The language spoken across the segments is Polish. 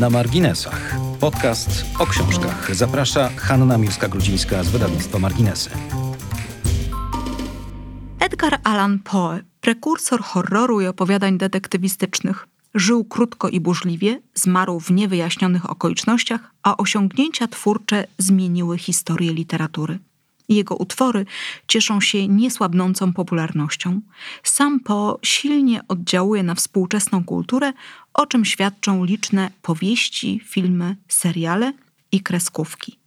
Na marginesach. Podcast o książkach. Zaprasza Hanna Miłska-Grudzińska z wydawnictwa Marginesy. Edgar Allan Poe, prekursor horroru i opowiadań detektywistycznych. Żył krótko i burzliwie, zmarł w niewyjaśnionych okolicznościach, a osiągnięcia twórcze zmieniły historię literatury. Jego utwory cieszą się niesłabnącą popularnością. Sam Po silnie oddziałuje na współczesną kulturę, o czym świadczą liczne powieści, filmy, seriale i kreskówki.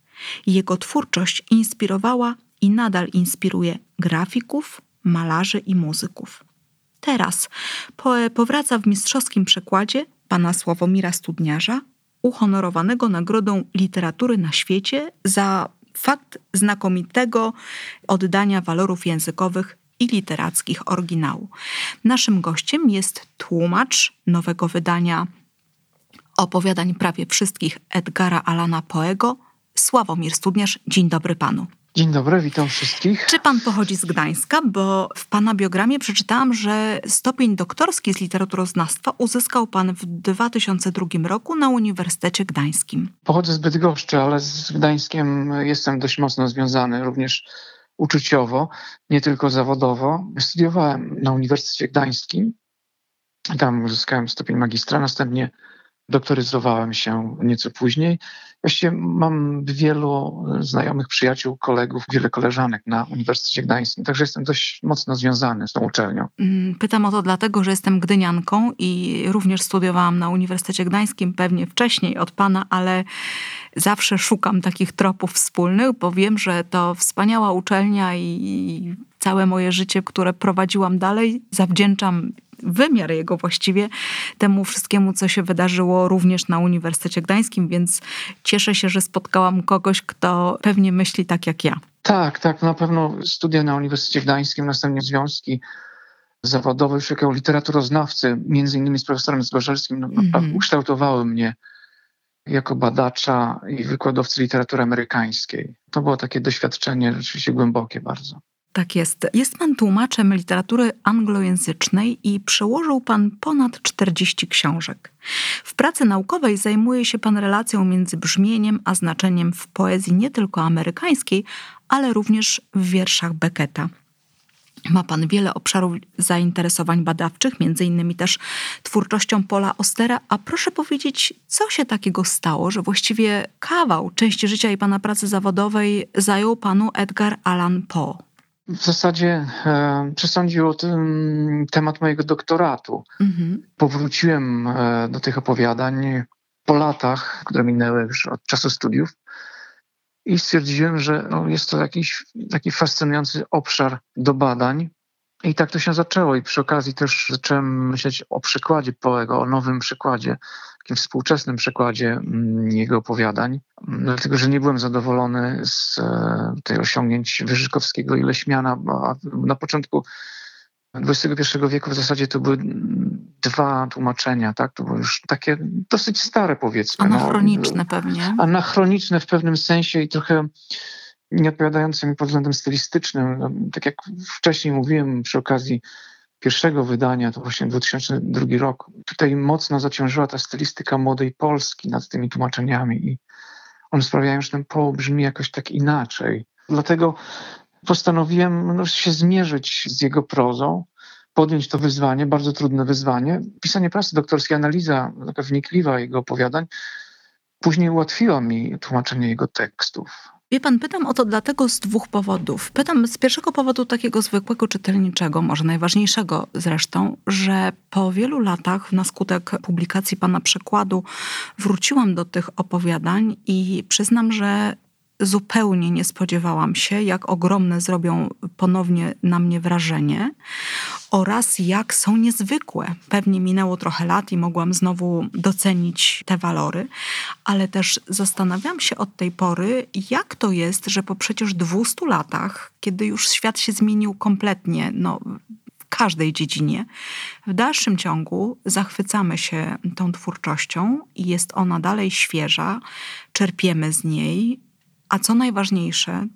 Jego twórczość inspirowała i nadal inspiruje grafików, malarzy i muzyków. Teraz Poe powraca w mistrzowskim przekładzie pana Sławomira Studniarza, uhonorowanego Nagrodą Literatury na świecie za fakt znakomitego oddania walorów językowych i literackich oryginału. Naszym gościem jest tłumacz nowego wydania opowiadań prawie wszystkich Edgara Alana Poego, Sławomir Studniarz. Dzień dobry panu. Dzień dobry, witam wszystkich. Czy pan pochodzi z Gdańska? Bo w pana biogramie przeczytałam, że stopień doktorski z literaturoznawstwa uzyskał pan w 2002 roku na Uniwersytecie Gdańskim. Pochodzę z Bydgoszczy, ale z Gdańskiem jestem dość mocno związany, również uczuciowo, nie tylko zawodowo. Studiowałem na Uniwersytecie Gdańskim. Tam uzyskałem stopień magistra, następnie doktoryzowałem się nieco później. Właściwie mam wielu znajomych, przyjaciół, kolegów, wiele koleżanek na Uniwersytecie Gdańskim, także jestem dość mocno związany z tą uczelnią. Mm, pytam o to dlatego, że jestem gdynianką i również studiowałam na Uniwersytecie Gdańskim, pewnie wcześniej od pana, ale zawsze szukam takich tropów wspólnych, bo wiem, że to wspaniała uczelnia i całe moje życie, które prowadziłam dalej, zawdzięczam wymiar jego właściwie temu wszystkiemu, co się wydarzyło również na Uniwersytecie Gdańskim, więc cieszę się, że spotkałam kogoś, kto pewnie myśli tak jak ja. Tak, tak, na pewno studia na Uniwersytecie Gdańskim, następnie związki zawodowe już jako literaturoznawcy, między innymi z profesorem Zgorzelskim, no, mm-hmm. ukształtowały mnie jako badacza i wykładowcy literatury amerykańskiej. To było takie doświadczenie rzeczywiście głębokie bardzo. Tak jest. Jest pan tłumaczem literatury anglojęzycznej i przełożył pan ponad 40 książek. W pracy naukowej zajmuje się pan relacją między brzmieniem a znaczeniem w poezji nie tylko amerykańskiej, ale również w wierszach Becketa. Ma pan wiele obszarów zainteresowań badawczych, między innymi też twórczością Pola Ostera. A proszę powiedzieć, co się takiego stało, że właściwie kawał części życia i pana pracy zawodowej zajął panu Edgar Allan Poe? W zasadzie e, przesądził o tym temat mojego doktoratu. Mhm. Powróciłem e, do tych opowiadań po latach, które minęły już od czasu studiów i stwierdziłem, że no, jest to jakiś taki fascynujący obszar do badań. I tak to się zaczęło i przy okazji też zacząłem myśleć o przykładzie Poego, o nowym przykładzie, takim współczesnym przykładzie mm, jego opowiadań, dlatego że nie byłem zadowolony z e, tej osiągnięć Wyżykowskiego i Leśmiana, na początku XXI wieku w zasadzie to były dwa tłumaczenia, tak? To były już takie dosyć stare powiedzmy. No. Anachroniczne no, pewnie. Anachroniczne w pewnym sensie i trochę nie odpowiadające mi pod względem stylistycznym. No, tak jak wcześniej mówiłem przy okazji pierwszego wydania, to właśnie 2002 rok, tutaj mocno zaciążyła ta stylistyka młodej Polski nad tymi tłumaczeniami i one sprawiają, że ten poł brzmi jakoś tak inaczej. Dlatego postanowiłem no, się zmierzyć z jego prozą, podjąć to wyzwanie, bardzo trudne wyzwanie. Pisanie pracy doktorskiej, analiza taka wnikliwa jego opowiadań, później ułatwiła mi tłumaczenie jego tekstów. Wie pan, pytam o to dlatego z dwóch powodów. Pytam z pierwszego powodu takiego zwykłego czytelniczego, może najważniejszego zresztą, że po wielu latach na skutek publikacji pana przekładu wróciłam do tych opowiadań i przyznam, że zupełnie nie spodziewałam się, jak ogromne zrobią ponownie na mnie wrażenie oraz jak są niezwykłe. Pewnie minęło trochę lat i mogłam znowu docenić te walory, ale też zastanawiam się od tej pory, jak to jest, że po przecież 200 latach, kiedy już świat się zmienił kompletnie, no w każdej dziedzinie, w dalszym ciągu zachwycamy się tą twórczością i jest ona dalej świeża, czerpiemy z niej, a co najważniejsze,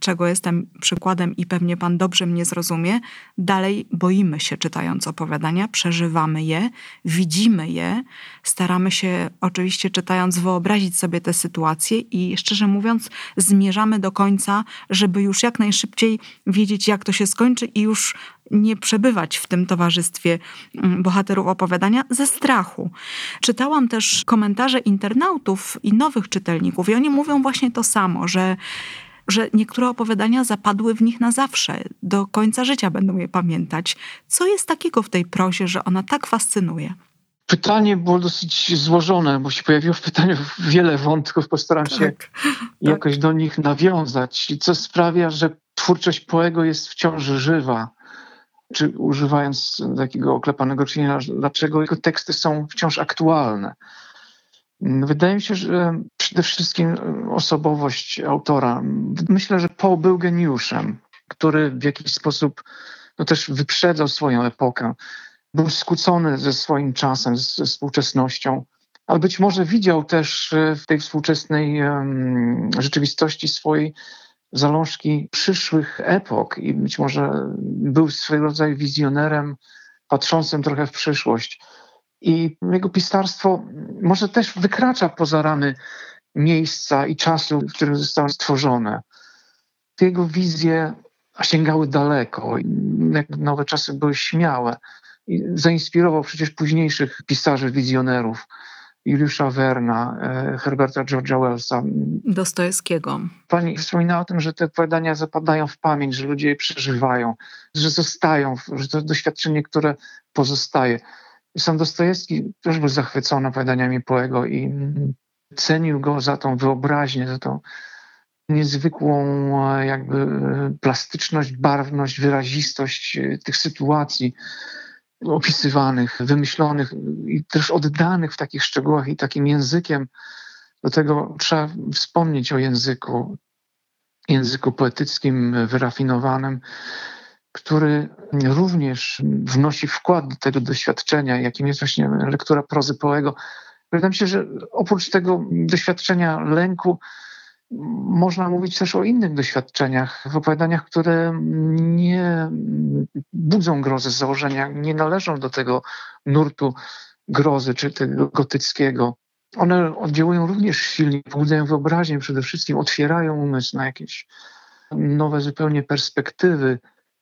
czego jestem przykładem i pewnie pan dobrze mnie zrozumie, dalej boimy się czytając opowiadania, przeżywamy je, widzimy je, staramy się oczywiście czytając wyobrazić sobie te sytuacje i szczerze mówiąc zmierzamy do końca, żeby już jak najszybciej wiedzieć jak to się skończy i już nie przebywać w tym towarzystwie mm, bohaterów opowiadania ze strachu. Czytałam też komentarze internautów i nowych czytelników i oni mówią właśnie to samo, że że niektóre opowiadania zapadły w nich na zawsze, do końca życia będą je pamiętać. Co jest takiego w tej prozie, że ona tak fascynuje? Pytanie było dosyć złożone, bo się pojawiło w pytaniu wiele wątków. Postaram tak, się tak. jakoś do nich nawiązać, co sprawia, że twórczość Poego jest wciąż żywa czy używając takiego oklepanego czynienia, dlaczego jego teksty są wciąż aktualne. Wydaje mi się, że przede wszystkim osobowość autora. Myślę, że Poe był geniuszem, który w jakiś sposób no też wyprzedzał swoją epokę. Był skłócony ze swoim czasem, ze współczesnością, ale być może widział też w tej współczesnej um, rzeczywistości swojej zalążki przyszłych epok i być może był swego rodzaju wizjonerem patrzącym trochę w przyszłość. I jego pisarstwo może też wykracza poza ramy miejsca i czasu, w którym zostało stworzone. Te jego wizje sięgały daleko, nowe czasy były śmiałe. I zainspirował przecież późniejszych pisarzy, wizjonerów. Juliusza Werna, e, Herberta George'a Wellsa. Dostojewskiego. Pani wspomina o tym, że te opowiadania zapadają w pamięć, że ludzie je przeżywają, że zostają, że to doświadczenie, które pozostaje. Sam Dostojewski też był zachwycony opowiadaniami Poego i cenił go za tą wyobraźnię, za tą niezwykłą e, jakby e, plastyczność, barwność, wyrazistość tych sytuacji opisywanych, wymyślonych i też oddanych w takich szczegółach i takim językiem. Do tego trzeba wspomnieć o języku, języku poetyckim, wyrafinowanym, który również wnosi wkład do tego doświadczenia, jakim jest właśnie lektura prozy Poego. Wydaje mi się, że oprócz tego doświadczenia lęku, można mówić też o innych doświadczeniach, w opowiadaniach, które nie budzą grozy z założenia, nie należą do tego nurtu grozy czy tego gotyckiego. One oddziałują również silnie, pobudzają wyobraźnię przede wszystkim, otwierają umysł na jakieś nowe zupełnie perspektywy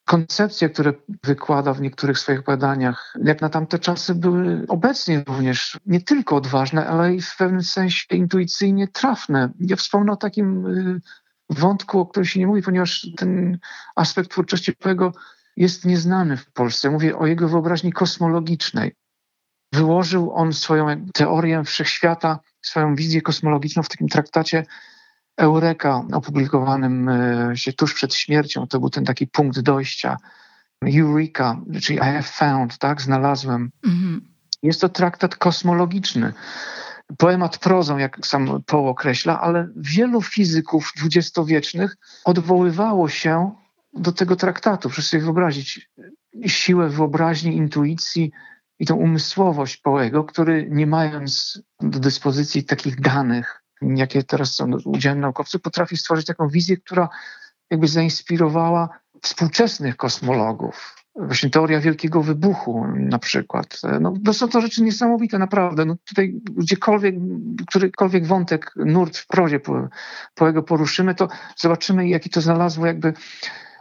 koncepcje, które wykłada w niektórych swoich badaniach, jak na tamte czasy były obecnie również nie tylko odważne, ale i w pewnym sensie intuicyjnie trafne. Ja wspomnę o takim y, wątku, o którym się nie mówi, ponieważ ten aspekt twórczości Poego jest nieznany w Polsce. Mówię o jego wyobraźni kosmologicznej. Wyłożył on swoją teorię wszechświata, swoją wizję kosmologiczną w takim traktacie Eureka opublikowanym e, się tuż przed śmiercią, to był ten taki punkt dojścia. Eureka, czyli I have found, tak, znalazłem. Mm-hmm. Jest to traktat kosmologiczny. Poemat prozą, jak sam Poe określa, ale wielu fizyków dwudziestowiecznych odwoływało się do tego traktatu. Proszę sobie wyobrazić siłę wyobraźni, intuicji i tą umysłowość Poego, który nie mając do dyspozycji takich danych, jakie teraz są udziałem naukowców, potrafi stworzyć taką wizję, która jakby zainspirowała współczesnych kosmologów. Właśnie teoria wielkiego wybuchu na przykład. No, to są to rzeczy niesamowite, naprawdę. No, tutaj gdziekolwiek, którykolwiek wątek, nurt w prozie po, po jego poruszymy, to zobaczymy, jaki to znalazło jakby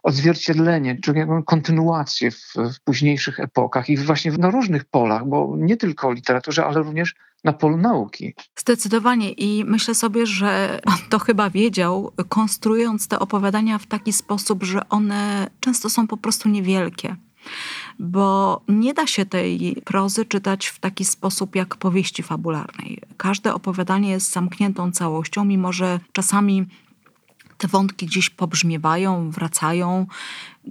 odzwierciedlenie, jakby kontynuację w, w, późniejszych epokach i właśnie na różnych polach, bo nie tylko literaturze, ale również na polu nauki. Zdecydowanie i myślę sobie, że on to chyba wiedział, konstruując te opowiadania w taki sposób, że one często są po prostu niewielkie bo nie da się tej prozy czytać w taki sposób jak powieści fabularnej. Każde opowiadanie jest zamkniętą całością, mimo że czasami te wątki gdzieś pobrzmiewają, wracają.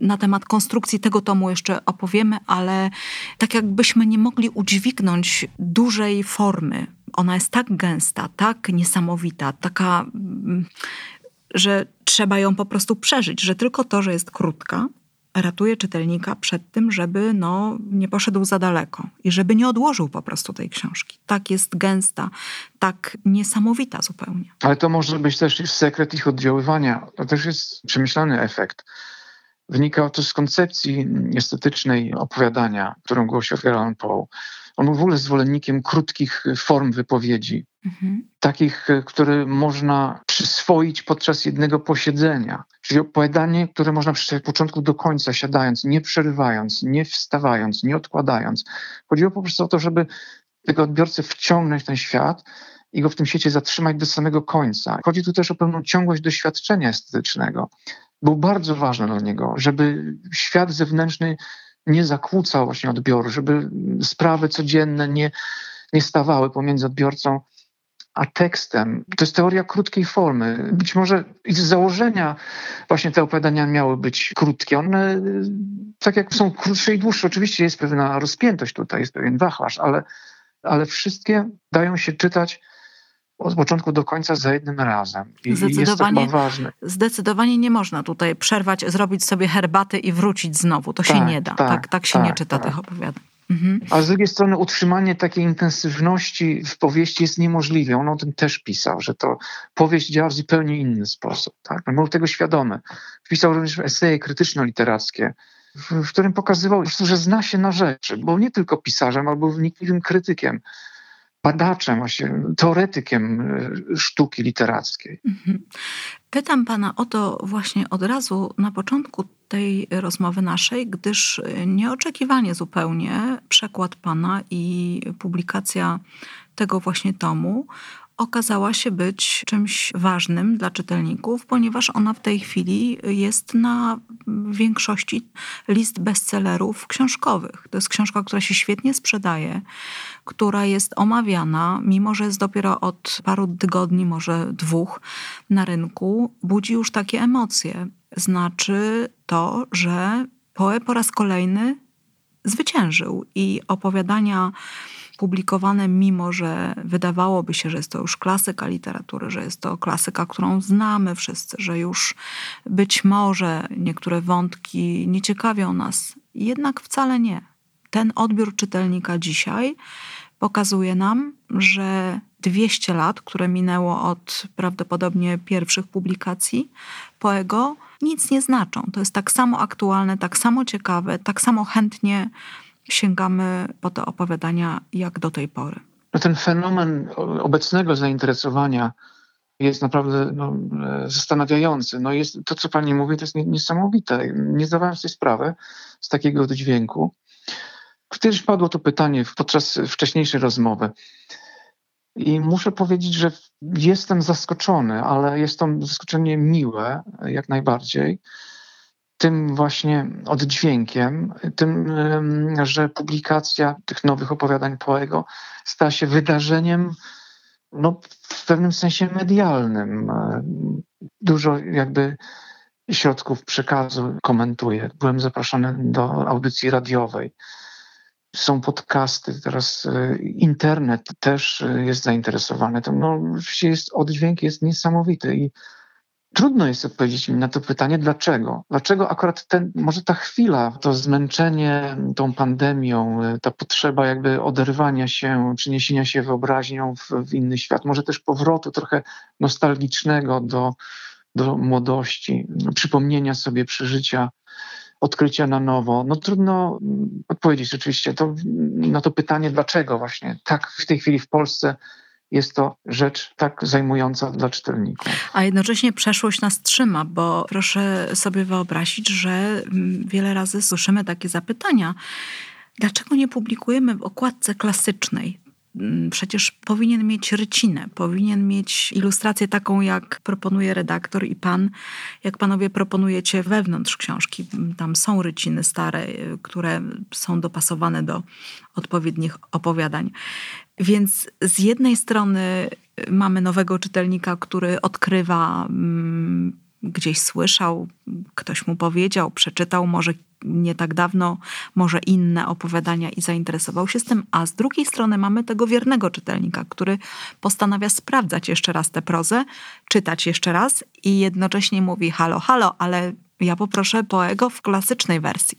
Na temat konstrukcji tego tomu jeszcze opowiemy, ale tak jakbyśmy nie mogli udźwignąć dużej formy. Ona jest tak gęsta, tak niesamowita, taka, mm, że trzeba ją po prostu przeżyć, że tylko to, że jest krótka, ratuje czytelnika przed tym, żeby no, nie poszedł za daleko i żeby nie odłożył po prostu tej książki. Tak jest gęsta, tak niesamowita zupełnie. Ale to może być też sekret ich oddziaływania. To też jest przemyślany efekt. Wynika to z koncepcji estetycznej opowiadania, którą głosił Allan Poe. On był w ogóle zwolennikiem krótkich form wypowiedzi, mhm. takich, które można przyswoić podczas jednego posiedzenia. Czyli opowiadanie, które można przeczytać od początku do końca, siadając, nie przerywając, nie wstawając, nie odkładając. Chodziło po prostu o to, żeby tego odbiorcę wciągnąć w ten świat i go w tym świecie zatrzymać do samego końca. Chodzi tu też o pewną ciągłość doświadczenia estetycznego. Był bardzo ważny dla niego, żeby świat zewnętrzny nie zakłócał właśnie odbioru, żeby sprawy codzienne nie, nie stawały pomiędzy odbiorcą a tekstem. To jest teoria krótkiej formy. Być może z założenia właśnie te opowiadania miały być krótkie. One, tak jak są krótsze i dłuższe, oczywiście jest pewna rozpiętość tutaj, jest pewien wachlarz, ale, ale wszystkie dają się czytać od początku do końca za jednym razem. I zdecydowanie, jest to ważne. Zdecydowanie nie można tutaj przerwać, zrobić sobie herbaty i wrócić znowu. To tak, się nie da. Tak, tak, tak się tak, nie czyta tak. tych opowiadań. Mhm. A z drugiej strony utrzymanie takiej intensywności w powieści jest niemożliwe. On o tym też pisał, że to powieść działa w zupełnie inny sposób. Tak? Był tego świadomy. Pisał również eseje krytyczno-literackie, w, w którym pokazywał, że zna się na rzeczy. Był nie tylko pisarzem, ale był wnikliwym krytykiem badaczem, właśnie teoretykiem e, sztuki literackiej. Mhm. Pytam pana o to właśnie od razu na początku tej rozmowy naszej, gdyż nieoczekiwanie zupełnie przekład pana i publikacja tego właśnie tomu okazała się być czymś ważnym dla czytelników, ponieważ ona w tej chwili jest na większości list bestsellerów książkowych. To jest książka, która się świetnie sprzedaje, która jest omawiana, mimo że jest dopiero od paru tygodni, może dwóch na rynku, budzi już takie emocje. Znaczy to, że Poe po raz kolejny zwyciężył i opowiadania publikowane, mimo że wydawałoby się, że jest to już klasyka literatury, że jest to klasyka, którą znamy wszyscy, że już być może niektóre wątki nie ciekawią nas, jednak wcale nie. Ten odbiór czytelnika dzisiaj pokazuje nam, że 200 lat, które minęło od prawdopodobnie pierwszych publikacji Poego, nic nie znaczą. To jest tak samo aktualne, tak samo ciekawe, tak samo chętnie sięgamy po te opowiadania jak do tej pory. No ten fenomen obecnego zainteresowania jest naprawdę no, zastanawiający. No jest, to, co pani mówi, to jest niesamowite. Nie zdawałem sobie sprawy z takiego dźwięku. Kiedyś padło to pytanie podczas wcześniejszej rozmowy. I muszę powiedzieć, że jestem zaskoczony, ale jest to zaskoczenie miłe, jak najbardziej tym właśnie oddźwiękiem, tym, że publikacja tych nowych opowiadań Poego stała się wydarzeniem no, w pewnym sensie medialnym. Dużo jakby środków przekazu komentuje. Byłem zapraszany do audycji radiowej. Są podcasty, teraz e, internet też jest zainteresowany. To no, jest, oddźwięk jest niesamowity i Trudno jest odpowiedzieć mi na to pytanie, dlaczego? Dlaczego akurat ten, może ta chwila, to zmęczenie tą pandemią, ta potrzeba jakby oderwania się, przeniesienia się wyobraźnią w, w inny świat, może też powrotu trochę nostalgicznego do, do młodości, przypomnienia sobie przeżycia, odkrycia na nowo. No trudno odpowiedzieć oczywiście to, na to pytanie, dlaczego właśnie tak w tej chwili w Polsce jest to rzecz tak zajmująca dla czytelników. A jednocześnie przeszłość nas trzyma, bo proszę sobie wyobrazić, że mm, wiele razy słyszymy takie zapytania. Dlaczego nie publikujemy w okładce klasycznej Mm, przecież powinien mieć rycinę, powinien mieć ilustrację taką, jak proponuje redaktor i pan, jak panowie proponujecie wewnątrz książki. Tam są ryciny stare, y, które są dopasowane do odpowiednich opowiadań. Więc z jednej strony y, mamy nowego czytelnika, który odkrywa, mm, gdzieś słyszał, ktoś mu powiedział, przeczytał może nie tak dawno może inne opowiadania i zainteresował się z tym, a z drugiej strony mamy tego wiernego czytelnika, który postanawia sprawdzać jeszcze raz tę prozę, czytać jeszcze raz i jednocześnie mówi halo, halo, ale Ja poproszę Poego w klasycznej wersji.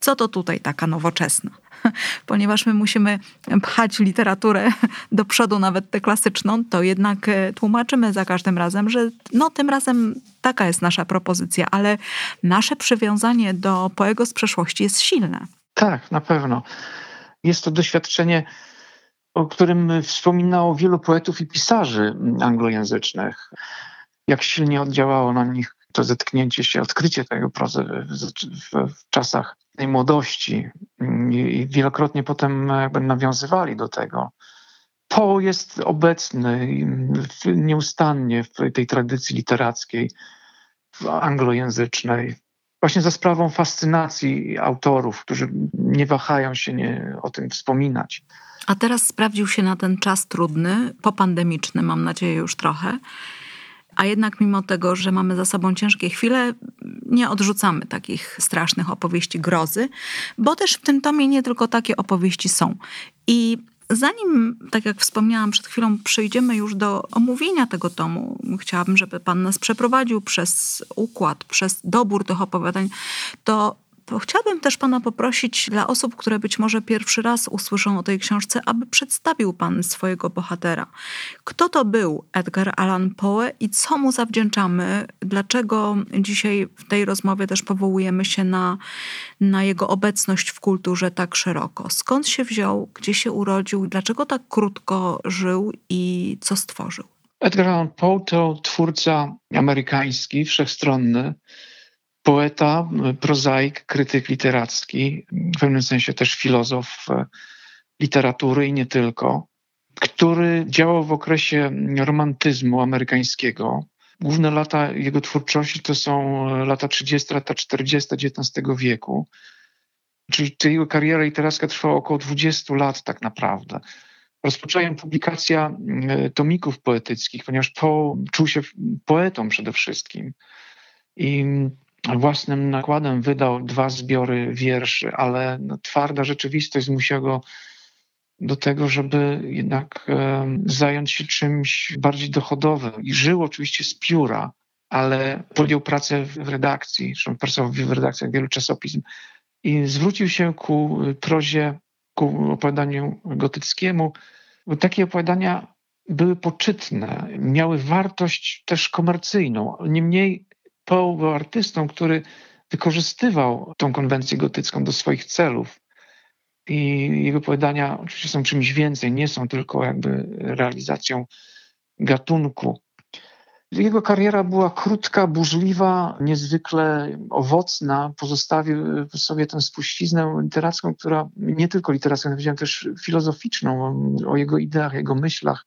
Co to tutaj taka nowoczesna? Ponieważ my musimy pchać literaturę do przodu, nawet tę klasyczną, to jednak e, tłumaczymy za każdym razem, że no tym razem taka jest nasza propozycja, ale nasze przywiązanie do Poego z przeszłości jest silne. Tak, na pewno. Jest to doświadczenie, o którym wspominało wielu poetów i pisarzy anglojęzycznych. Jak silnie oddziałało na nich to zetknięcie się, odkrycie tego w, czasach tej młodości i wielokrotnie potem jakby nawiązywali do tego. Poe jest obecny nieustannie w tej tradycji literackiej, anglojęzycznej, właśnie za sprawą fascynacji autorów, którzy nie wahają się nie, o tym wspominać. A teraz sprawdził się na ten czas trudny, popandemiczny, mam nadzieję już trochę. A jednak mimo tego, że mamy za sobą ciężkie chwile, nie odrzucamy takich strasznych opowieści grozy, bo też w tym tomie nie tylko takie opowieści są. I Zanim, tak jak wspomniałam przed chwilą, przejdziemy już do omówienia tego tomu, chciałabym, żeby Pan nas przeprowadził przez układ, przez dobór tych opowiadań, to Chciałabym też Pana poprosić dla osób, które być może pierwszy raz usłyszą o tej książce, aby przedstawił Pan swojego bohatera. Kto to był Edgar Allan Poe i co mu zawdzięczamy? Dlaczego dzisiaj w tej rozmowie też powołujemy się na, na jego obecność w kulturze tak szeroko? Skąd się wziął, gdzie się urodził, dlaczego tak krótko żył i co stworzył? Edgar Allan Poe to twórca amerykański, wszechstronny poeta, prozaik, krytyk literacki, w pewnym sensie też filozof e, literatury i nie tylko, który działał w okresie romantyzmu amerykańskiego. Główne lata jego twórczości to są lata 30, lata 40 XIX wieku. Czyli jego kariera literacka trwała około 20 lat tak naprawdę. Rozpoczęła publikacja e, tomików poetyckich, ponieważ Poe czuł się poetą przede wszystkim. I własnym nakładem wydał dwa zbiory wierszy, ale twarda rzeczywistość zmusiła go do tego, żeby jednak zająć się czymś bardziej dochodowym. I żył oczywiście z pióra, ale podjął pracę w redakcji, pracował w redakcjach wielu czasopism i zwrócił się ku prozie, ku opowiadaniu gotyckiemu, takie opowiadania były poczytne, miały wartość też komercyjną. Niemniej Poe był artystą, który wykorzystywał tą konwencję gotycką do swoich celów. I jego opowiadania oczywiście są czymś więcej, nie są tylko jakby realizacją gatunku. Jego kariera była krótka, burzliwa, niezwykle owocna. Pozostawił sobie tę spuściznę literacką, która nie tylko literacką, ale też filozoficzną, o jego ideach, jego myślach,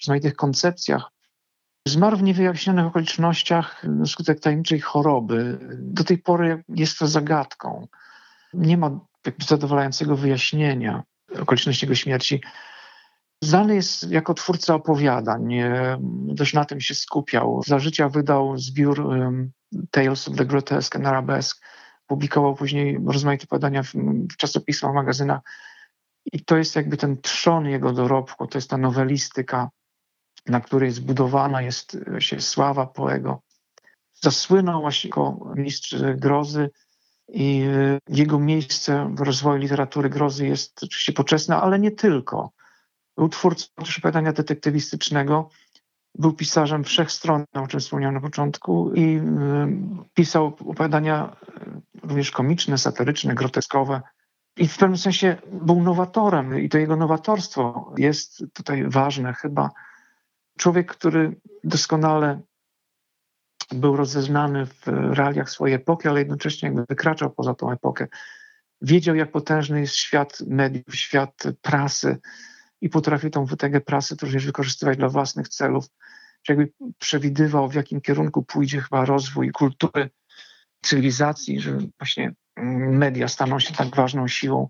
rozmaitych koncepcjach. Zmarł w niewyjaśnionych okolicznościach wskutek tajemniczej choroby. Do tej pory jest to zagadką. Nie ma zadowalającego wyjaśnienia okoliczności jego śmierci. Znany jest jako twórca opowiadań, dość na tym się skupiał. Za życia wydał zbiór um, Tales of the Grotesque and Arabesque. Publikował później rozmaite opowiadania w, w czasopismach, magazynach. I to jest jakby ten trzon jego dorobku, to jest ta nowelistyka, na której zbudowana jest się sława Poego. Zasłynął właśnie jako mistrz grozy i jego miejsce w rozwoju literatury grozy jest oczywiście poczesne, ale nie tylko. Był twórcą też opowiadania detektywistycznego, był pisarzem wszechstronnym, o czym wspomniałem na początku, i y, pisał opowiadania y, również komiczne, satyryczne, groteskowe. I w pewnym sensie był nowatorem, i to jego nowatorstwo jest tutaj ważne chyba Człowiek, który doskonale był rozeznany w realiach swojej epoki, ale jednocześnie jakby wykraczał poza tą epokę. Wiedział, jak potężny jest świat mediów, świat prasy i potrafił tą wytegę prasy również wykorzystywać dla własnych celów. Czy jakby przewidywał, w jakim kierunku pójdzie chyba rozwój kultury, cywilizacji, że właśnie media staną się tak ważną siłą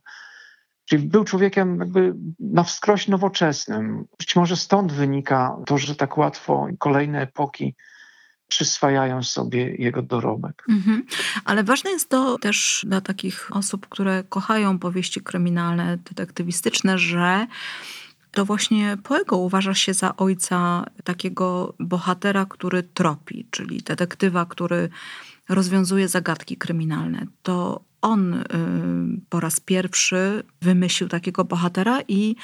Czyli był człowiekiem jakby na wskroś nowoczesnym. Być może stąd wynika to, że tak łatwo kolejne epoki przyswajają sobie jego dorobek. Mhm. Ale ważne jest to też dla takich osób, które kochają powieści kryminalne, detektywistyczne, że to właśnie Poego uważa się za ojca takiego bohatera, który tropi, czyli detektywa, który rozwiązuje zagadki kryminalne. To on y, po raz pierwszy wymyślił takiego bohatera i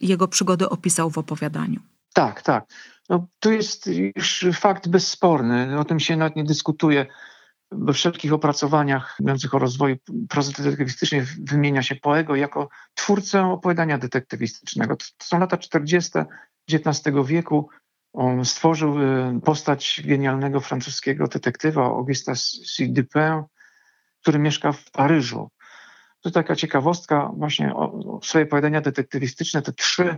jego przygody opisał w opowiadaniu. Tak, tak. No, to jest już fakt bezsporny, o tym się nawet nie dyskutuje. We wszelkich opracowaniach mówiących o rozwoju prozy detektywistycznej wymienia się Poego jako twórcę opowiadania detektywistycznego. To są lata 40. XIX wieku. On stworzył y, postać genialnego francuskiego detektywa Augusta C. Dupin, który mieszka w Paryżu. To taka ciekawostka, właśnie o, swoje opowiadania detektywistyczne, te trzy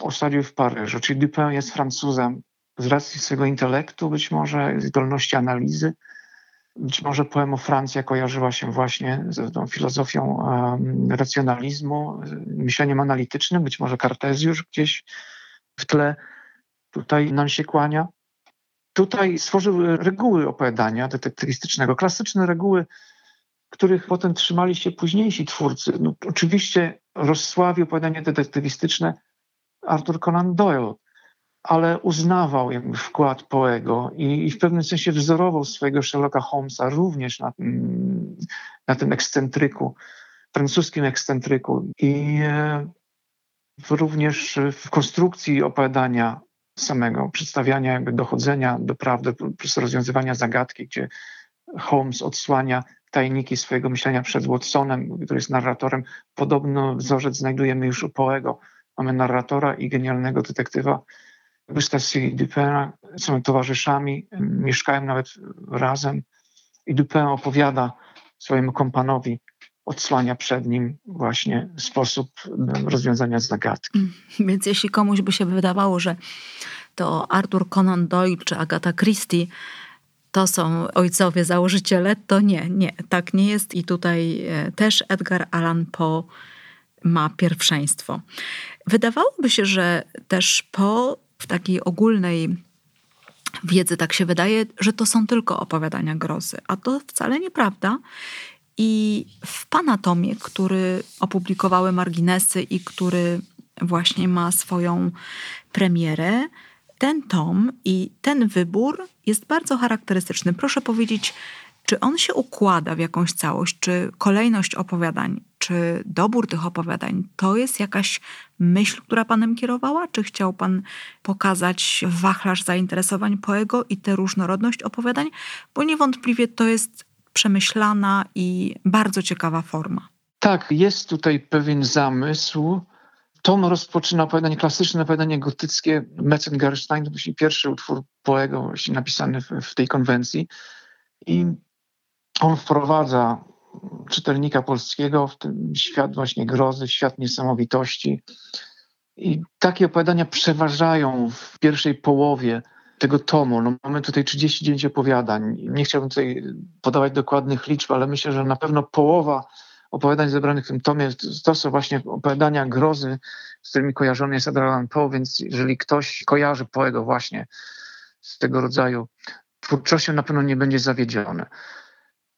osadził w Paryżu, czyli Dupin jest Francuzem z racji swojego intelektu, być może zdolności analizy, być może poema Francja kojarzyła się właśnie z tą filozofią um, racjonalizmu, myśleniem analitycznym, być może Kartezjusz gdzieś w tle tutaj nam się kłania. Tutaj stworzył reguły opowiadania detektywistycznego, klasyczne reguły, których potem trzymali się późniejsi twórcy. No, oczywiście rozsławił opowiadanie detektywistyczne Arthur Conan Doyle, ale uznawał jakby wkład Poego i, i, w pewnym sensie wzorował swojego Sherlocka Holmesa również na, na tym ekscentryku, francuskim ekscentryku i e, również w konstrukcji opowiadania samego, przedstawiania jakby dochodzenia do prawdy rozwiązywania zagadki, gdzie Holmes odsłania tajniki swojego myślenia przed Watsonem, który jest narratorem. Podobno wzorzec znajdujemy już u Poego. Mamy narratora i genialnego detektywa Gustave Dupin. Są towarzyszami, mieszkają nawet razem i Dupin opowiada swojemu kompanowi, odsłania przed nim właśnie sposób rozwiązania zagadki. Mm, więc jeśli komuś by się wydawało, że to Arthur Conan Doyle czy Agatha Christie to są ojcowie założyciele, to nie, nie, tak nie jest i tutaj e, też Edgar Allan Poe ma pierwszeństwo. Wydawałoby się, że też po w takiej ogólnej wiedzy tak się wydaje, że to są tylko opowiadania grozy, a to wcale nieprawda. I w Panatomie, który opublikowały marginesy i który właśnie ma swoją premierę, ten tom i ten wybór jest bardzo charakterystyczny. Proszę powiedzieć, czy on się układa w jakąś całość, czy kolejność opowiadań, czy dobór tych opowiadań to jest jakaś myśl, która panem kierowała? Czy chciał pan pokazać wachlarz zainteresowań Poego i tę różnorodność opowiadań? Bo niewątpliwie to jest przemyślana i bardzo ciekawa forma. Tak, jest tutaj pewien zamysł. Tom rozpoczyna opowiadanie klasyczne, opowiadanie gotyckie. Metzengerstein to był pierwszy utwór Poego napisany w, w tej konwencji. I on wprowadza czytelnika polskiego w ten świat właśnie grozy, świat niesamowitości. I takie opowiadania przeważają w pierwszej połowie tego tomu. No, mamy tutaj 39 opowiadań. Nie chciałbym tutaj podawać dokładnych liczb, ale myślę, że na pewno połowa opowiadań zebranych w tym tomie to są właśnie opowiadania grozy, z którymi kojarzony jest Edgar Allan Poe, więc jeżeli ktoś kojarzy Poego właśnie z tego rodzaju twórczością, na pewno nie będzie zawiedziony.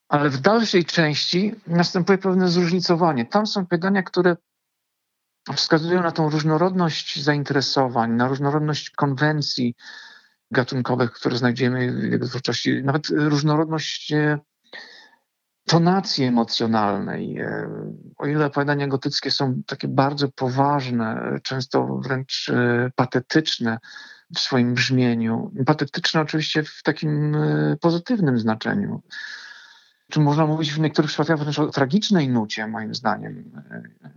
Ale w dalszej części następuje pewne zróżnicowanie. Tam są pytania, które wskazują na tą różnorodność zainteresowań, na różnorodność konwencji gatunkowych, które znajdziemy w jego twórczości, nawet różnorodność e, tonacji emocjonalnej. E, o ile opowiadania gotyckie są takie bardzo poważne, często wręcz e, patetyczne w swoim brzmieniu, patetyczne oczywiście w takim pozytywnym znaczeniu, czy można mówić w niektórych przypadkach wręcz o tragicznej nucie, moim zdaniem.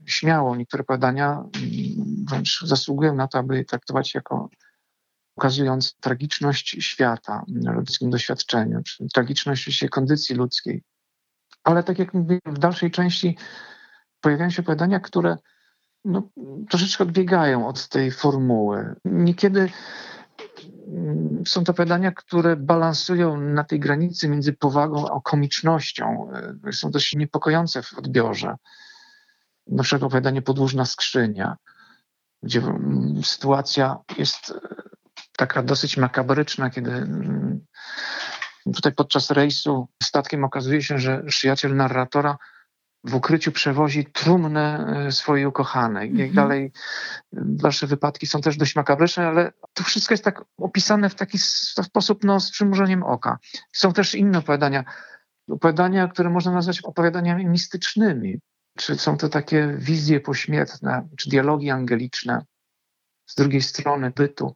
Śmiało, niektóre badania mm, wręcz zasługują na to, aby traktować jako ukazując tragiczność świata, ludzkim doświadczeniu, czy tragiczność kondycji ludzkiej. Ale tak jak mówię, w dalszej części pojawiają się opowiadania, które no, troszeczkę odbiegają od tej formuły. Niekiedy są to opowiadania, które balansują na tej granicy między powagą a komicznością. E, są dość niepokojące w odbiorze. Na przykład opowiadanie Podłużna skrzynia, gdzie mm, sytuacja jest e, taka dosyć makabryczna, kiedy mm, tutaj podczas rejsu statkiem okazuje się, że przyjaciel narratora w ukryciu przewozi trumnę e, swojej ukochanej. Jak mhm. dalej dalsze wypadki są też dość makabryczne, ale to wszystko jest tak opisane w taki sposób no, z przymrużeniem oka. Są też inne opowiadania, opowiadania, które można nazwać opowiadaniami mistycznymi. Czy są to takie wizje pośmiertne, czy dialogi angeliczne z drugiej strony bytu,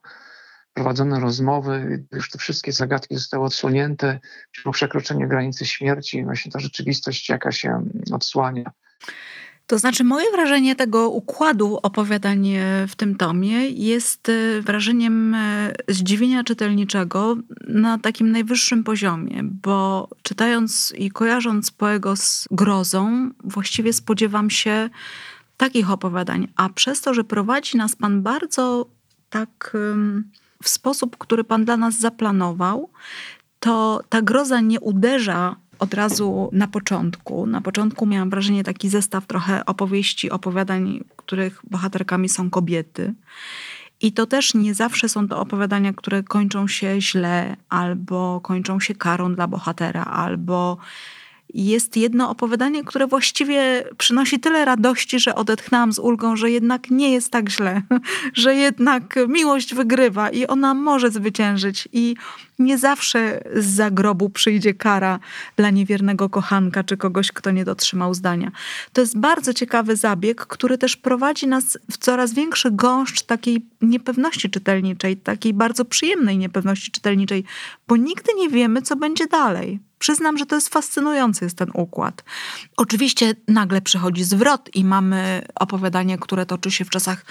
prowadzone rozmowy, już te wszystkie zagadki zostały odsłonięte, po przekroczeniu granicy śmierci, właśnie ta rzeczywistość jaka się odsłania. To znaczy, moje wrażenie tego układu opowiadań w tym tomie jest e, wrażeniem e, zdziwienia czytelniczego na takim najwyższym poziomie, bo czytając i kojarząc Poego z grozą, właściwie spodziewam się takich opowiadań, a przez to, że prowadzi nas Pan bardzo tak w sposób, który Pan dla nas zaplanował, to ta groza nie uderza od razu na początku. Na początku miałam wrażenie taki zestaw trochę opowieści, opowiadań, których bohaterkami są kobiety. I to też nie zawsze są to opowiadania, które kończą się źle, albo kończą się karą dla bohatera, albo jest jedno opowiadanie, które właściwie przynosi tyle radości, że odetchnęłam z ulgą, że jednak nie jest tak źle, że jednak miłość wygrywa i ona może zwyciężyć. I nie zawsze z zagrobu przyjdzie kara dla niewiernego kochanka czy kogoś, kto nie dotrzymał zdania. To jest bardzo ciekawy zabieg, który też prowadzi nas w coraz większy gąszcz takiej niepewności czytelniczej, takiej bardzo przyjemnej niepewności czytelniczej, bo nigdy nie wiemy, co będzie dalej. Przyznam, że to jest fascynujący jest ten układ. Oczywiście nagle przychodzi zwrot i mamy opowiadanie, które toczy się w czasach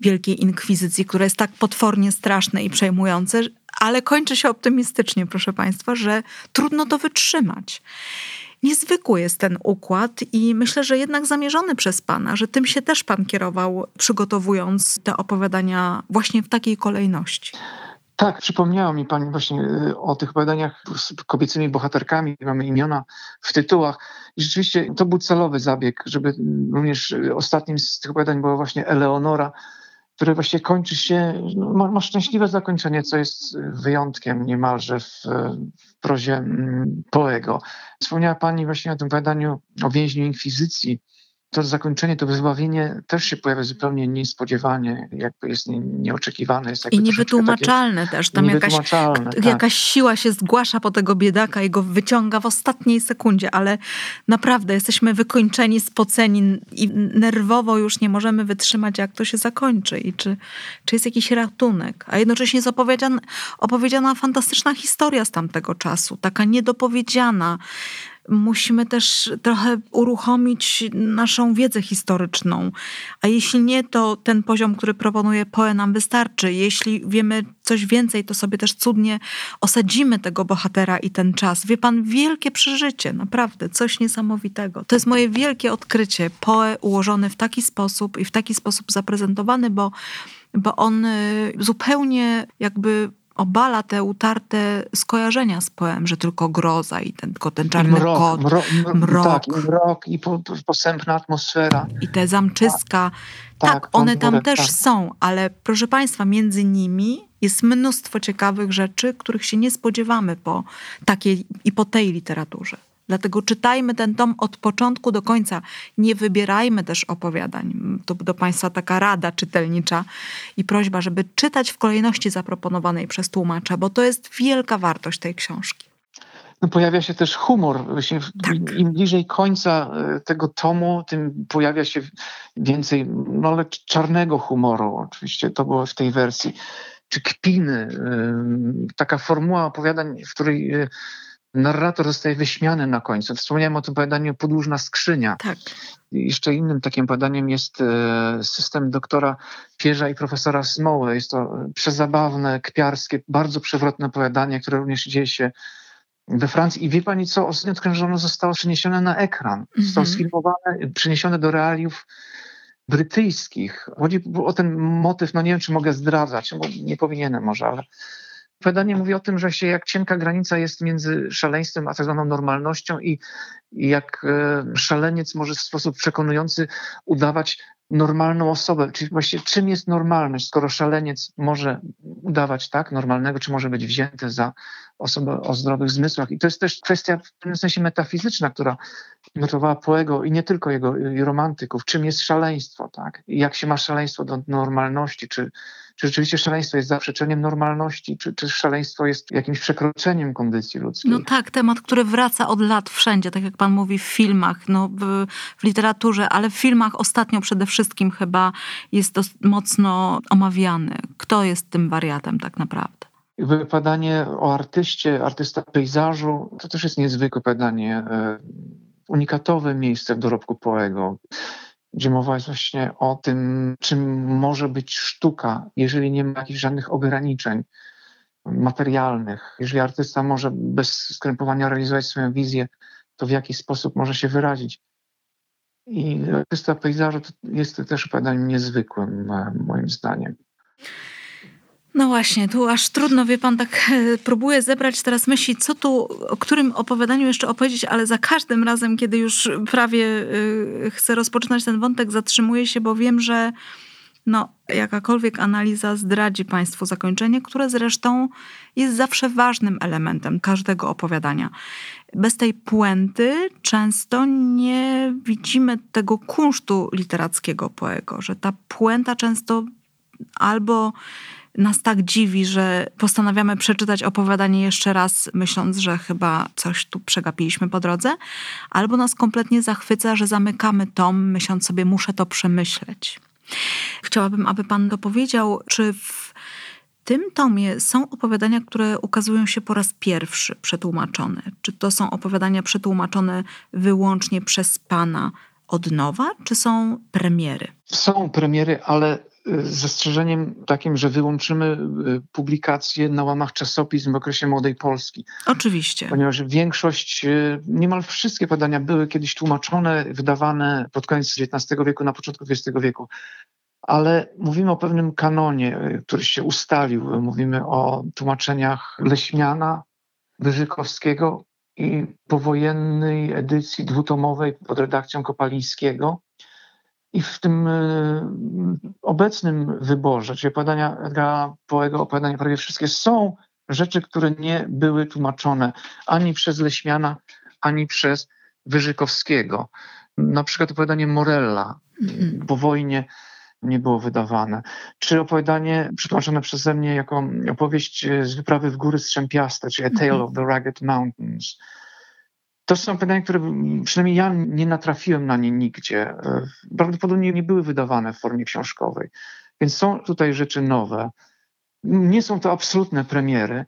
Wielkiej Inkwizycji, które jest tak potwornie straszne i przejmujące, ale kończy się optymistycznie, proszę Państwa, że trudno to wytrzymać. Niezwykły jest ten układ i myślę, że jednak zamierzony przez Pana, że tym się też Pan kierował, przygotowując te opowiadania właśnie w takiej kolejności. Tak, przypomniała mi Pani właśnie y, o tych opowiadaniach z kobiecymi bohaterkami, mamy imiona w tytułach. I rzeczywiście to był celowy zabieg, żeby również y, ostatnim z tych opowiadań była właśnie Eleonora, które właśnie kończy się, no, ma, szczęśliwe zakończenie, co jest wyjątkiem niemalże w, w prozie mm, Poego. Wspomniała Pani właśnie o tym opowiadaniu o więźniu Inkwizycji, to zakończenie, to wyzbawienie też się pojawia zupełnie niespodziewanie, jakby jest nie, nieoczekiwane. Jest I niewytłumaczalne też. Tam jakaś, tak. jakaś siła się zgłasza po tego biedaka i go wyciąga w ostatniej sekundzie, ale naprawdę jesteśmy wykończeni, spoceni i nerwowo już nie możemy wytrzymać, jak to się zakończy i czy, czy jest jakiś ratunek. A jednocześnie jest opowiedziana, opowiedziana fantastyczna historia z tamtego czasu, taka niedopowiedziana, musimy też trochę uruchomić naszą wiedzę historyczną. A jeśli nie, to ten poziom, który proponuje Poe nam wystarczy. Jeśli wiemy coś więcej, to sobie też cudnie osadzimy tego bohatera i ten czas. Wie pan, wielkie przeżycie, naprawdę, coś niesamowitego. To jest moje wielkie odkrycie. Poe ułożony w taki sposób i w taki sposób zaprezentowany, bo, bo on y, zupełnie jakby obala te utarte skojarzenia z poem, że tylko groza i ten, tylko ten czarny mrok, kot, mrok, mrok. Tak, i mrok i po, posępna atmosfera. I te zamczyska. Tak, tak one tam też tak. są, ale proszę Państwa, między nimi jest mnóstwo ciekawych rzeczy, których się nie spodziewamy po takiej i po tej literaturze. Dlatego czytajmy ten tom od początku do końca. Nie wybierajmy też opowiadań. To do Państwa taka rada czytelnicza i prośba, żeby czytać w kolejności zaproponowanej przez tłumacza, bo to jest wielka wartość tej książki. No pojawia się też humor. Właśnie tak. Im bliżej końca e, tego tomu, tym pojawia się więcej no ale czarnego humoru. Oczywiście to było w tej wersji. Czy kpiny. Taka formuła opowiadań, w której e, narrator zostaje wyśmiany na końcu. Wspomniałem o tym opowiadaniu Podłużna skrzynia. Tak. Jeszcze innym takim podaniem jest e, system doktora Pierza i profesora Smoły. Jest to przezabawne, kpiarskie, bardzo przewrotne opowiadanie, które również dzieje się we Francji. I wie pani co? Ostatnio odkryłem, że ono zostało przeniesione na ekran. Zostało -hmm. sfilmowane, przeniesione do realiów brytyjskich. Chodzi o ten motyw, no nie wiem, czy mogę zdradzać, bo nie powinienem może, ale Opowiadanie mówi o tym, że się jak cienka granica jest między szaleństwem a tak zwaną normalnością i, i jak e, szaleniec może w sposób przekonujący udawać normalną osobę. Czyli właściwie czym jest normalność, skoro szaleniec może udawać tak normalnego, czy może być wzięte za osobę o zdrowych zmysłach. I to jest też kwestia w pewnym sensie metafizyczna, która notowała Poego i nie tylko jego i romantyków, czym jest szaleństwo, tak? I jak się ma szaleństwo do normalności, czy, czy rzeczywiście szaleństwo jest zaprzeczeniem normalności, czy, czy szaleństwo jest jakimś przekroczeniem kondycji ludzkiej. No tak, temat, który wraca od lat wszędzie, tak jak pan mówi w filmach, no w, w literaturze, ale w filmach ostatnio przede wszystkim chyba jest mocno omawiany. Kto jest tym wariatem tak naprawdę? Wypadanie o artyście, artysta pejzażu, to też jest niezwykłe badanie, e, unikatowe miejsce w dorobku Poego, gdzie mowa jest właśnie o tym, czym może być sztuka, jeżeli nie ma jakichś żadnych ograniczeń materialnych. Jeżeli artysta może bez skrępowania realizować swoją wizję, to w jaki sposób może się wyrazić. I artysta pejzażu jest też badaniem niezwykłym, e, moim zdaniem. No właśnie, tu aż trudno, wie pan, tak e, próbuję zebrać teraz myśli, co tu, o którym opowiadaniu jeszcze opowiedzieć, ale za każdym razem, kiedy już prawie e, chcę rozpoczynać ten wątek, zatrzymuję się, bo wiem, że no, jakakolwiek analiza zdradzi Państwu zakończenie, które zresztą jest zawsze ważnym elementem każdego opowiadania. Bez tej puenty często nie widzimy tego kunsztu literackiego poego, że ta puenta często albo nas tak dziwi, że postanawiamy przeczytać opowiadanie jeszcze raz, myśląc, że chyba coś tu przegapiliśmy po drodze, albo nas kompletnie zachwyca, że zamykamy tom, myśląc sobie, muszę to przemyśleć. Chciałabym, aby Pan dopowiedział, czy w tym tomie są opowiadania, które ukazują się po raz pierwszy przetłumaczone? Czy to są opowiadania przetłumaczone wyłącznie przez Pana od nowa, czy są premiery? Są premiery, ale z zastrzeżeniem takim, że wyłączymy y, publikacje na łamach czasopism w okresie Młodej Polski. Oczywiście. Ponieważ większość, y, niemal wszystkie badania były kiedyś tłumaczone, wydawane pod koniec XIX wieku, na początku XX wieku ale mówimy o pewnym kanonie, y, który się ustalił. Mówimy o tłumaczeniach Leśmiana, Wyżykowskiego i powojennej edycji dwutomowej pod redakcją Kopalińskiego. I w tym y, obecnym wyborze, czyli opowiadania Edgara Poego, opowiadania prawie wszystkie, są rzeczy, które nie były tłumaczone ani przez Leśmiana, ani przez Wyżykowskiego. Na przykład opowiadanie Morella mm. po wojnie nie było wydawane. Czy opowiadanie przetłumaczone przeze mnie jako opowieść e, z wyprawy w góry Strzępiaste, czyli A Tale mhm. of the Ragged Mountains. To są pytania, które przynajmniej ja nie natrafiłem na nie nigdzie. E, prawdopodobnie nie były wydawane w formie książkowej. Więc są tutaj rzeczy nowe. Nie są to absolutne premiery,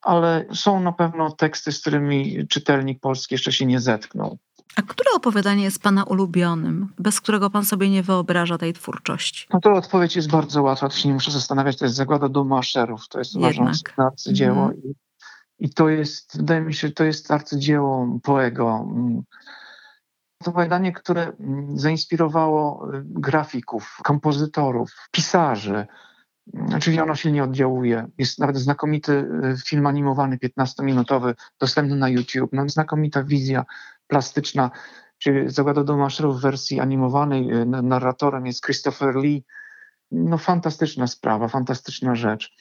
ale są na pewno teksty, z którymi czytelnik polski jeszcze się nie zetknął. A które opowiadanie jest Pana ulubionym, bez którego Pan sobie nie wyobraża tej twórczości? No to odpowiedź jest bardzo łatwa, to się nie muszę zastanawiać. To jest Zagłada Domu Aszerów. To jest uważam arcydzieło. Mm. I, I to jest, wydaje mi się, to jest arcydzieło Poego. To opowiadanie, które zainspirowało y, grafików, kompozytorów, pisarzy. Czyli ono silnie oddziałuje. Jest nawet znakomity y, film animowany, 15-minutowy, dostępny na YouTube. No, znakomita wizja plastyczna, czyli Zagłada do Maszerów w wersji animowanej. Y, narratorem jest Christopher Lee. No fantastyczna sprawa, fantastyczna rzecz.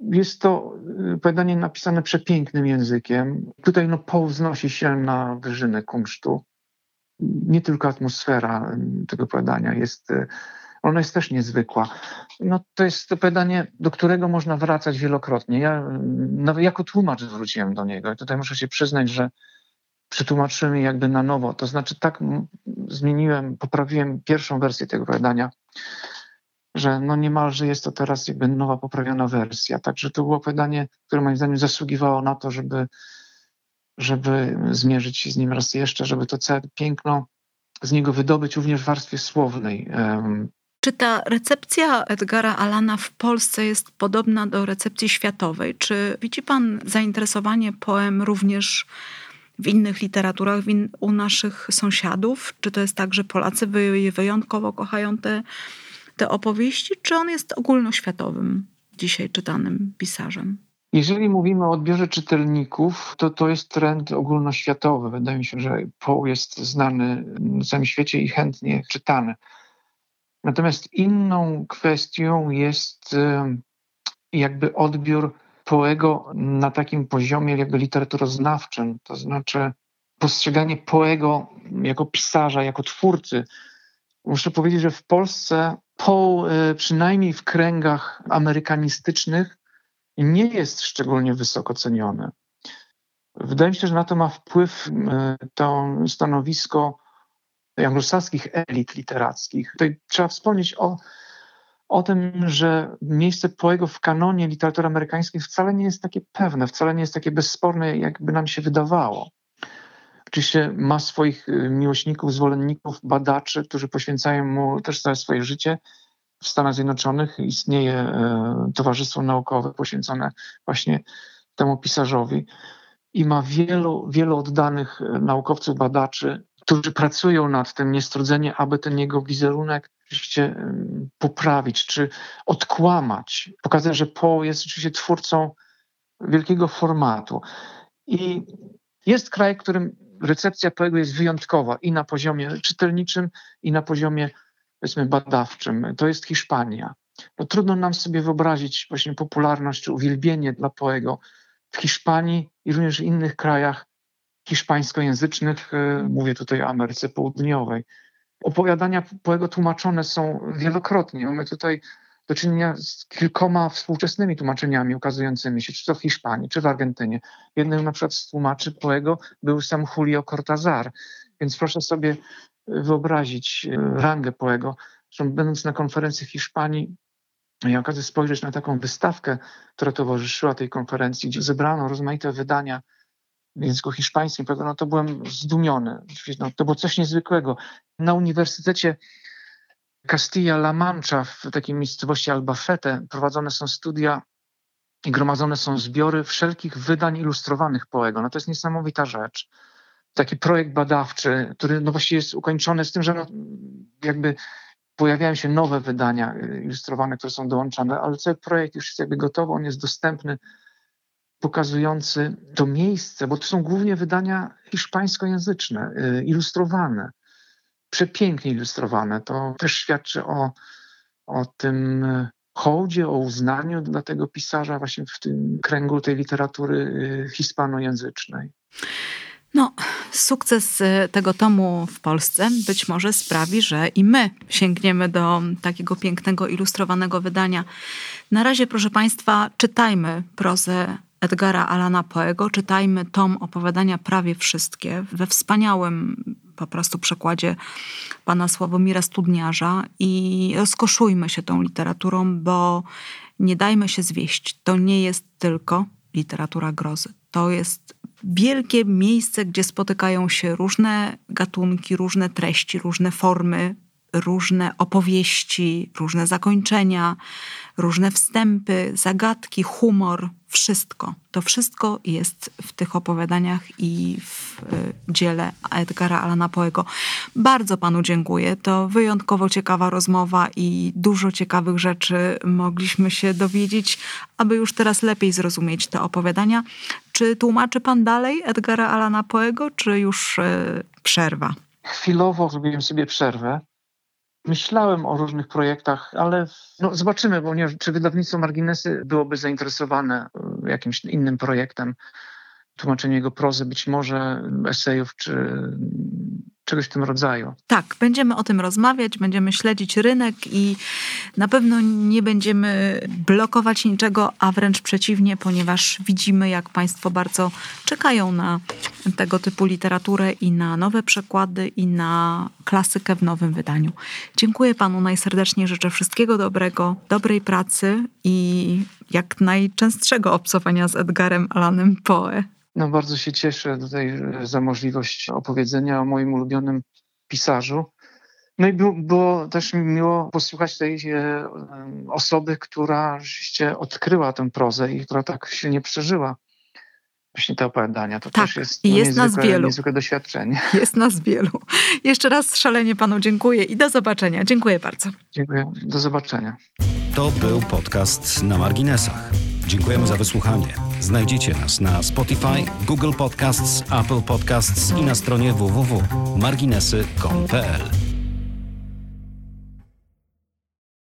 Jest to y, opowiadanie napisane przepięknym językiem. Tutaj no, Poe wznosi się na wyżyny kunsztu. Nie tylko atmosfera tego opowiadania jest ona jest też niezwykła. No, to jest pytanie, do którego można wracać wielokrotnie. Ja no, jako tłumacz zwróciłem do niego i tutaj muszę się przyznać, że przetłumaczyłem je jakby na nowo. To znaczy tak zmieniłem, poprawiłem pierwszą wersję tego opowiadania, że no niemalże jest to teraz jakby nowa, poprawiona wersja. Także to było opowiadanie, które moim zdaniem zasługiwało na to, żeby, żeby zmierzyć się z nim raz jeszcze, żeby to całe piękno z niego wydobyć również w warstwie słownej. Czy ta recepcja Edgara Alana w Polsce jest podobna do recepcji światowej? Czy widzi Pan zainteresowanie poem również w innych literaturach, u naszych sąsiadów? Czy to jest tak, że Polacy wy, wyjątkowo kochają te, te opowieści, czy on jest ogólnoświatowym, dzisiaj czytanym pisarzem? Jeżeli mówimy o odbiorze czytelników, to to jest trend ogólnoświatowy. Wydaje mi się, że Poe jest znany na całym świecie i chętnie czytany. Natomiast inną kwestią jest jakby odbiór Poego na takim poziomie jakby literaturoznawczym, to znaczy postrzeganie Poego jako pisarza, jako twórcy. Muszę powiedzieć, że w Polsce Poe, y, przynajmniej w kręgach amerykanistycznych, nie jest szczególnie wysoko ceniony. Wydaje mi się, że na to ma wpływ y, to stanowisko anglosaskich elit literackich. Tutaj trzeba wspomnieć o, o tym, że miejsce Poego w kanonie literatury amerykańskiej wcale nie jest takie pewne, wcale nie jest takie bezsporne, jakby nam się wydawało. Oczywiście ma swoich y, miłośników, zwolenników, badaczy, którzy poświęcają mu też całe swoje życie. W Stanach Zjednoczonych istnieje y, Towarzystwo Naukowe poświęcone właśnie temu pisarzowi i ma wielu, wielu oddanych y, naukowców, badaczy, którzy pracują nad tym niestrudzeniem, aby ten jego wizerunek oczywiście poprawić, czy odkłamać, pokazać, że Poe jest oczywiście twórcą wielkiego formatu. I jest kraj, którym recepcja Poego jest wyjątkowa i na poziomie czytelniczym, i na poziomie powiedzmy badawczym. To jest Hiszpania. No, trudno nam sobie wyobrazić właśnie popularność czy uwielbienie dla Poego w Hiszpanii i również w innych krajach hiszpańskojęzycznych, e, mówię tutaj o Ameryce Południowej. Opowiadania Poego tłumaczone są wielokrotnie. Mamy tutaj do czynienia z kilkoma współczesnymi tłumaczeniami ukazującymi się, czy to w Hiszpanii, czy w Argentynie. Jednym na przykład z tłumaczy Poego był sam Julio Cortázar, więc proszę sobie wyobrazić e, rangę Poego. Zresztą będąc na konferencji w Hiszpanii, miałem okazję spojrzeć na taką wystawkę, która towarzyszyła tej konferencji, gdzie zebrano rozmaite wydania w języku hiszpańskim, no to byłem zdumiony. No, to było coś niezwykłego. Na Uniwersytecie Castilla-La Mancha, w takiej miejscowości Albacete, prowadzone są studia i gromadzone są zbiory wszelkich wydań ilustrowanych Poego. No to jest niesamowita rzecz. Taki projekt badawczy, który no właściwie jest ukończony z tym, że no jakby pojawiają się nowe wydania ilustrowane, które są dołączane, ale cały projekt już jest jakby gotowy, on jest dostępny pokazujący to miejsce, bo to są głównie wydania hiszpańskojęzyczne, y, ilustrowane, przepięknie ilustrowane. To też świadczy o, o tym hołdzie, o uznaniu dla tego pisarza właśnie w tym kręgu tej literatury y, hispanojęzycznej. No, sukces y, tego tomu w Polsce być może sprawi, że i my sięgniemy do takiego pięknego, ilustrowanego wydania. Na razie, proszę Państwa, czytajmy prozę Edgara Alana Poego. Czytajmy tom opowiadania prawie wszystkie we wspaniałym po prostu przekładzie pana Sławomira Studniarza i rozkoszujmy się tą literaturą, bo nie dajmy się zwieść. To nie jest tylko literatura grozy. To jest wielkie miejsce, gdzie spotykają się różne gatunki, różne treści, różne formy różne opowieści, różne zakończenia, różne wstępy, zagadki, humor, wszystko. To wszystko jest w tych opowiadaniach i w y, dziele Edgara Alana Poego. Bardzo panu dziękuję. To wyjątkowo ciekawa rozmowa i dużo ciekawych rzeczy mogliśmy się dowiedzieć, aby już teraz lepiej zrozumieć te opowiadania. Czy tłumaczy pan dalej Edgara Alana Poego, czy już y, przerwa? Chwilowo zrobiłem sobie przerwę Myślałem o różnych projektach, ale no zobaczymy, bo nie, czy wydawnictwo Marginesy byłoby zainteresowane e, jakimś innym projektem, tłumaczenie jego prozy, być może esejów czy czegoś w tym rodzaju. Tak, będziemy o tym rozmawiać, będziemy śledzić rynek i na pewno nie będziemy blokować niczego, a wręcz przeciwnie, ponieważ widzimy, jak Państwo bardzo czekają na tego typu literaturę i na nowe przekłady i na klasykę w nowym wydaniu. Dziękuję Panu najserdeczniej, życzę wszystkiego dobrego, dobrej pracy i jak najczęstszego obcowania z Edgarem Alanem Poe. No, bardzo się cieszę tutaj za możliwość opowiedzenia o moim ulubionym pisarzu. No i było, też miło posłuchać tej e, osoby, która rzeczywiście odkryła tę prozę i która tak silnie przeżyła właśnie te opowiadania. To tak, też jest, no, jest niezwykłe, nas wielu. niezwykłe doświadczenie. Jest nas wielu. Jeszcze raz szalenie panu dziękuję i do zobaczenia. Dziękuję bardzo. Dziękuję. Do zobaczenia. To był podcast na marginesach. Dziękujemy za wysłuchanie. Znajdziecie nas na Spotify, Google Podcasts, Apple Podcasts i na stronie www.marginesy.pl.